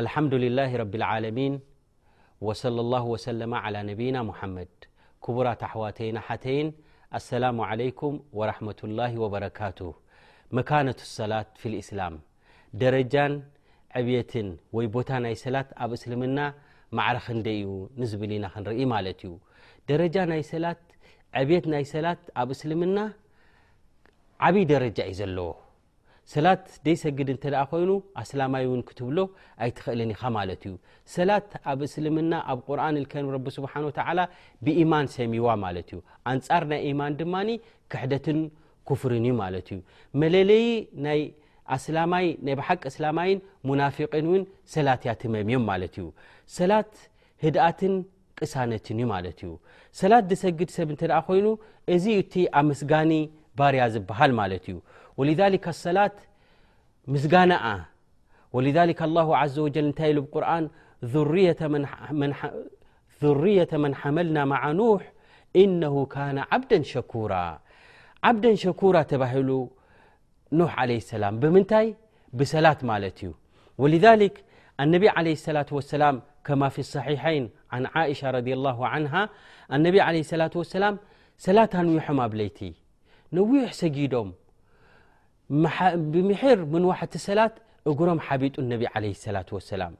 ኣልሓምዱሊላሂ ረቢልዓለሚን ወሰለላሁ ወሰለማ ዓላ ነቢይና ሙሓመድ ክቡራት ኣሕዋተይን ኣሓተይን ኣሰላሙ ዓለይኩም ወራሕመቱላሂ ወበረካቱ መካነቱ ሰላት ፊልእስላም ደረጃን ዕብየትን ወይ ቦታ ናይ ሰላት ኣብ እስልምና ማዕረ ክንደ እዩ ንዝብል ኢና ክንርኢ ማለት እዩ ደረጃ ናይ ሰላት ዕብት ናይ ሰላት ኣብ እስልምና ዓብይ ደረጃ እዩ ዘለዎ ሰላት ደይሰግድ እንተ ኮይኑ ኣስላማይ ውን ክትብሎ ኣይትኽእልን ኢኻ ማለት እዩ ሰላት ኣብ እስልምና ኣብ ቁርን ልከርም ረቢ ስብሓን ወተላ ብኢማን ሰሚዋ ማለት እዩ ኣንጻር ናይ ኢማን ድማ ክሕደትን ኩፍርን እዩ ማለት እዩ መለለይ ናይ ኣስላማይ ናይ ብሓቂ እስላማይን ሙናፊቅን እውን ሰላት እያ ትመምዮም ማለት እዩ ሰላት ህድኣትን ቅሳነትን እዩ ማለት እዩ ሰላት ዝሰግድ ሰብ እንተ ኮይኑ እዚ ዩ እቲ ኣመስጋኒ ባርያ ዝበሃል ማለት እዩ ወሊሊካ ኣሰላት ምስጋናኣ ወሊሊ ላሁ ዘ ወጀል እንታይ ኢሉ ብቁርን ዙርየተ መን ሓመልና ማዓ ኑሕ እነሁ ካነ ዓብደን ሸኩራ ዓብደን ሸኩራ ተባሂሉ نوح عليه السلام بمنتي بسلاة مالت ي ولذلك النبي عليه الصلاة والسلام كما في الصحيحين عن عائشة رضي الله عنها النبي عليه السلاة والسلام سلاة نوحم ابليت نويح سجيم ብምሕር ምንዋሕቲ ሰላት እግሮም ሓቢጡ ነቢ ለ ሰላት ወሰላም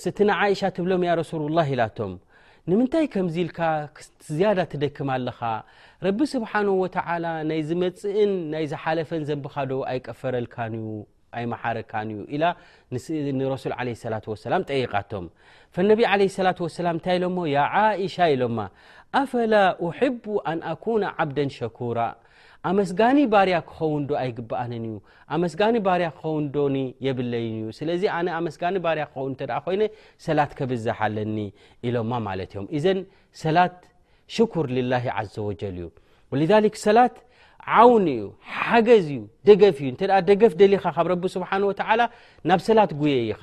ስትና ዓይሻ ትብሎም ያ ረሱሉላ ኢላቶም ንምንታይ ከምዚ ኢልካ ዝያዳ ትደክም ኣለኻ ረቢ ስብሓን ወተላ ናይ ዝመፅእን ናይ ዝሓለፈን ዘንብኻዶ ኣይቀፈረልካን እዩ ኣይመሓረካን እዩ ኢላ ንረሱል ለ ሰላ ወሰላም ጠይቃቶም ፈነቢ ለ ሰላ ወሰላም እንታይ ኢሎሞ ያ ዓይሻ ኢሎማ ኣፈላ ኡሕቡ ኣን ኣኩነ ዓብደን ሸኩራ ኣመስጋኒ ባርያ ክኸውንዶ ኣይግብኣንን እዩ ኣመስጋኒ ባርያ ክኸውን ዶኒ የብለይን እዩ ስለዚ ኣነ ኣመስጋኒ ባርያ ክኸውን እተ ኮይነ ሰላት ከብዛሕ ኣለኒ ኢሎማ ማለት እዮም እዘን ሰላት ሽኩር ልላ ዘ ወጀል እዩ ወልሊክ ሰላት ዓውን እዩ ሓገዝ እዩ ደገፍ እዩ እተ ደገፍ ደሊኻ ካብ ረቢ ስብሓን ወተዓላ ናብ ሰላት ጉየ ኢኻ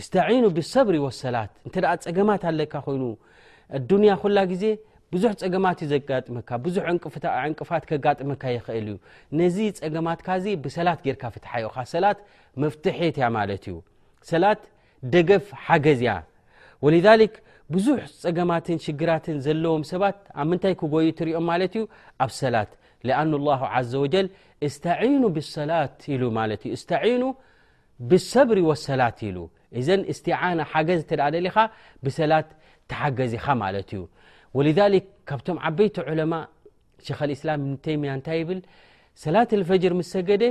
እስተዒኑ ብሰብሪ ወሰላት እንተ ፀገማት ኣለካ ኮይኑ ኣዱንያ ኩላ ግዜ ብዙሕ ፀገማት እዩ ዘጋጥመካ ብዙሕ ዕንቅፋት ከጋጥመካ ይኽእል እዩ ነዚ ፀገማትካ ዚ ብሰላት ጌርካ ፍትሓዮ ካ ሰላት መፍትሒት እያ ማለት እዩ ሰላት ደገፍ ሓገዝ እያ ወልክ ብዙሕ ፀገማትን ሽግራትን ዘለዎም ሰባት ኣብ ምንታይ ክጎዩ ትሪኦም ማለት እዩ ኣብ ሰላት ኣን ላ ዘ ወጀል እስተዒኑ ብሰላት ኢሉ ማለት እዩ ብሰብሪ ወሰላት ኢሉ እዘን እስትዓና ሓገዝ እተ ደሊኻ ብሰላት ተሓገዝ ኢኻ ማለት እዩ ወልሊ ካብቶም ዓበይቲ ዑለማ ሸክ እስላም እብን ተይምያ እንታይ ይብል ሰላት ልፈጅር ምስ ሰገደ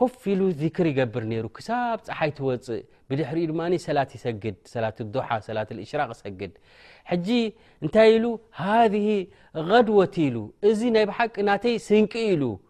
ኮፍ ኢሉ ዚክር ይገብር ነይሩ ክሳብ ፀሓይ ትወፅእ ብድሕሪኡ ድማ ሰላት ይሰግድ ሰላት ዱሓ ሰላት እሽራቅ ይሰግድ ሕጂ እንታይ ኢሉ ሃ غድወት ኢሉ እዚ ናይ ብሓቂ ናተይ ስንቂ ኢሉ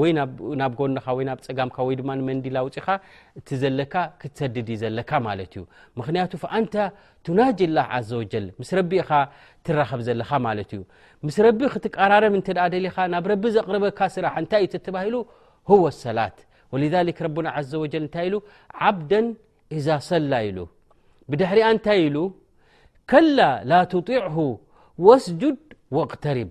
ወይ ናብ ጎንኻ ወይ ናብ ፀጋምካ ወይ ድማ መንዲል ኣውፅኻ እቲ ዘለካ ክትሰድድ እዩ ዘለካ ማለት እዩ ምክንያቱ ፈኣንታ ቱናጅ ላ ዘ ወጀል ምስ ረቢ ኢኻ ትራኸብ ዘለኻ ማለት እዩ ምስ ረቢ ክትቀራረብ እንተ ደሊኻ ናብ ረቢ ዘቕርበካ ስራሕ እንታይ እዩ ተባሂሉ ህወ ሰላት ወልሊክ ረቡና ዘ ወጀል እንታይ ኢሉ ዓብደን እዛ ሰላ ኢሉ ብድሕሪኣ እንታይ ኢሉ ከላ ላ ትጢዕሁ ወስጁድ ወቅተሪብ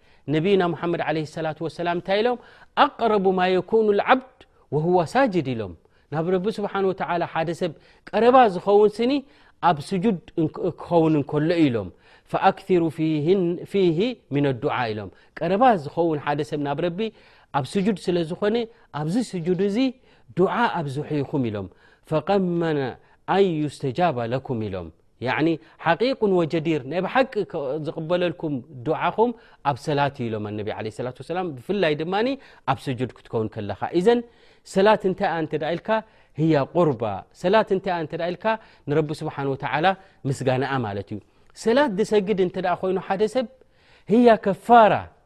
ነብይና ሙሓመድ ዓለ ሰላት ወሰላም እንታይ ኢሎም ኣቅረቡ ማ የኩኑ ዓብድ ወህዋ ሳጅድ ኢሎም ናብ ረቢ ስብሓን ወተላ ሓደ ሰብ ቀረባ ዝኸውን ስኒ ኣብ ስጁድ ክኸውን እንከሎ ዩ ኢሎም ፈኣክሩ ፊሂ ምና ኣዱዓ ኢሎም ቀረባ ዝኸውን ሓደ ሰብ ናብ ረቢ ኣብ ስጁድ ስለ ዝኾነ ኣብዚ ስጁድ እዚ ዱዓ ኣብዝሑ ይኹም ኢሎም ፈቀመነ ኣን ዩስተጃባ ለኩም ኢሎም ያዕኒ ሓቂቁን ወጀዲር ናይ ብሓቂ ዝቕበለልኩም ዱዓኹም ኣብ ሰላት እዩ ኢሎም ኣነቢ ዓለ ስላት ወሰላም ብፍላይ ድማ ኣብ ስጁድ ክትከውን ከለኻ እዘን ሰላት እንታይ እኣ እንተ ኢልካ ህያ ቁርባ ሰላት እንታይ እኣ እንተ ኢልካ ንረቢ ስብሓን ወተዓላ ምስጋናኣ ማለት እዩ ሰላት ዝሰግድ እንተ ኮይኑ ሓደ ሰብ ህያ ከፋራ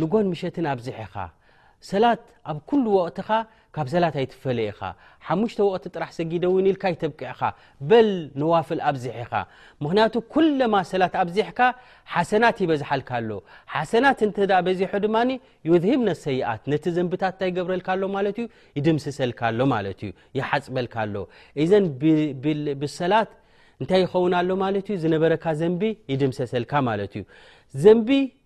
ንጎን ምሸትን ኣብዝሕ ኢኻ ሰላት ኣብ ኩሉ ወቅትኻ ካብ ሰላት ኣይትፈለ ኢኻ ሓሙሽተ ወቅቲ ጥራሕ ሰጊደ እውን ኢልካ ይተብቅዕኻ በል ነዋፍል ኣብዝሕ ኢኻ ምክንያቱ ኩለማ ሰላት ኣብዚሕካ ሓሰናት ይበዝሓልካ ኣሎ ሓሰናት እንተ በዚሖ ድማ ዩዝሂብ ነሰይኣት ነቲ ዘንብታት እንታይ ይገብረልካ ኣሎ ማለት እዩ ይድምስሰልካ ኣሎ ማለት እዩ ይሓፅበልካ ኣሎ እዘን ብሰላት እንታይ ይኸውን ኣሎ ማለት እዩ ዝነበረካ ዘንቢ ይድምሰሰልካ ማለት እዩ ዘንቢ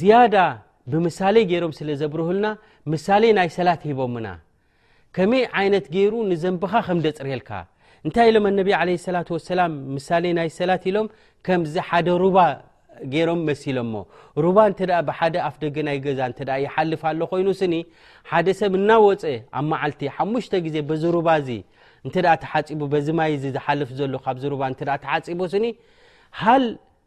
ዝያዳ ብምሳሌ ገይሮም ስለ ዘብርህልና ምሳሌ ናይ ሰላት ሂቦምና ከመይ ዓይነት ገይሩ ንዘንብኻ ከም ደፅርየልካ እንታይ ኢሎም ኣነቢ ለ ሰላት ወሰላም ምሳሌ ናይ ሰላት ኢሎም ከምዚ ሓደ ሩባ ገይሮም መሲሎሞ ሩባ እንተ ብሓደ ኣፍ ደገ ናይ ገዛ እተ ይሓልፍ ኣሎ ኮይኑ ስኒ ሓደ ሰብ እናወፀ ኣብ መዓልቲ ሓሙሽተ ግዜ በዚ ሩባ እዚ እንተ ተሓፂቡ በዚ ማይ እዚ ዝሓልፍ ዘሎ ካብዚ ሩባ እተ ተሓፂቡ ስኒ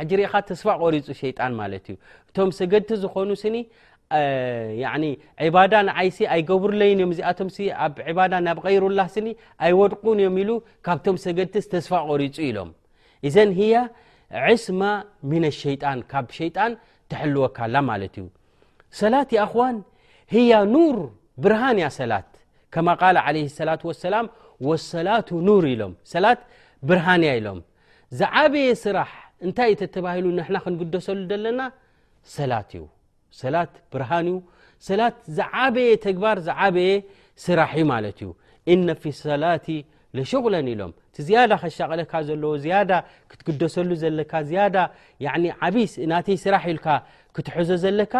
ሕጂ ርኢኻ ተስፋ ቆሪፁ ሸይጣን ማለት እዩ እቶም ሰገድቲ ዝኾኑ ስኒ ዕባዳ ንዓይሲ ኣይገብሩለይን እዮም እዚኣቶም ኣብ ዕባዳ ናብ ቐይሩላ ስኒ ኣይወድቁን እዮም ኢሉ ካብቶም ሰገድቲ ዝተስፋ ቆሪፁ ኢሎም እዘን ህያ ዕስማ ሚነ ሸይጣን ካብ ሸይጣን ትሕልወካላ ማለት እዩ ሰላት ይኣኽዋን ህያ ኑር ብርሃን እያ ሰላት ከማ ቃል ለ ሰላት ወሰላም ወሰላቱ ኑር ኢሎም ሰላት ብርሃን እያ ኢሎም ዝዓበየ ስራሕ እንታይ እዩ ተተባሂሉ ንሕና ክንግደሰሉ ዘለና ሰላት እዩ ሰላት ብርሃን እዩ ሰላት ዝዓበየ ተግባር ዝዓበየ ስራሕ እዩ ማለት እዩ እነ ፊ ሰላት ለሽغለን ኢሎም እቲ ዝያዳ ከሻቀለካ ዘለዎ ዝያዳ ክትግደሰሉ ዘለካ ዝያዳ ዓብይ ናተይ ስራሕ ኢልካ ክትሕዞ ዘለካ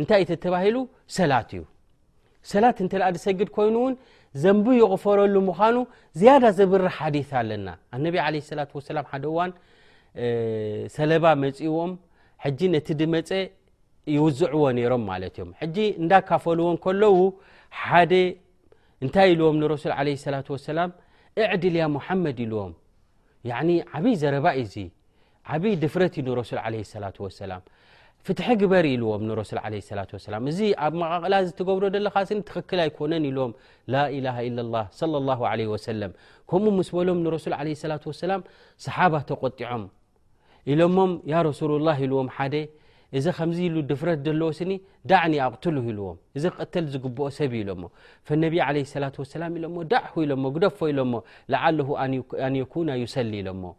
እንታይ እዩ ተተባሂሉ ሰላት እዩ ሰላት እንተ ዝሰግድ ኮይኑ እውን ዘንቢ ይቕፈረሉ ምዃኑ ዝያዳ ዘብሪ ሓዲ ኣለና ኣነቢ ለ ላ ሰላም ሓደ እዋን ሰለባ መፅዎም ሕጂ ነቲ ድመፀ ይውዝዕዎ ነይሮም ማለት እዮም ሕጂ እንዳካፈልዎ ከለዉ ሓደ እንታይ ኢልዎም ንረሱል ለ ላ ሰላም እዕድልያ ሙሓመድ ኢልዎም ዓብይ ዘረባ እዩዙ ዓብይ ድፍረት እዩ ንረሱል ዓለ ሰላት ወሰላም ፍትሒ ግበር ኢልዎም ንረሱል ዓለ ሰላት ወሰላም እዚ ኣብ መቓቕላ ዝትገብሮ ዘለኻ ስኒ ትኽክል ኣይኮነን ኢልዎም ላኢላሃ ኢለ ላ ለ ላ ለ ወሰለም ከምኡ ምስ በሎም ንረሱል ዓለ ሰላት ወሰላም ሰሓባ ተቆጢዖም ኢሎሞም ያ ረሱሉ ላህ ኢልዎም ሓደ እዚ ከምዚ ኢሉ ድፍረት ዘለዎ ስኒ ዳዕኒ ኣቕትሉ ኢልዎም እዚ ክቐተል ዝግብኦ ሰብ ዩ ኢሎሞ ፈነቢ ዓለ ሰላት ወሰላም ኢሎሞ ዳዕኹ ኢሎሞ ግደፎ ኢሎሞ ለዓለሁ ኣን የኩና ዩሰሊ ኢሎሞ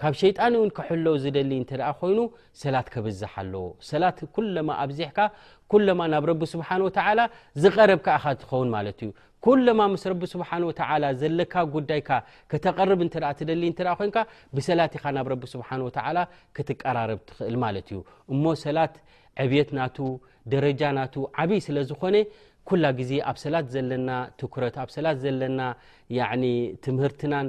ካብ ሸይጣን እውን ክሕሎ ዝደሊ እንተ ኮይኑ ሰላት ከብዝሕ ኣለዎ ሰላት ኩለማ ኣብዚሕካ ኩለማ ናብ ረቢ ስብሓን ወተዓላ ዝቐረብ ከኣኻ ትኸውን ማለት እዩ ኩለማ ምስ ረቢ ስብሓን ወተላ ዘለካ ጉዳይካ ከተቐርብ እተ ትደሊ እተ ኮንካ ብሰላት ኢኻ ናብ ረቢ ስብሓን ወተላ ክትቀራረብ ትኽእል ማለት እዩ እሞ ሰላት ዕብት ናቱ ደረጃ ናቱ ዓብይ ስለ ዝኾነ ኩላ ግዜ ኣብ ሰላት ዘለና ትኩረት ኣብ ሰላት ዘለና ትምህርትናን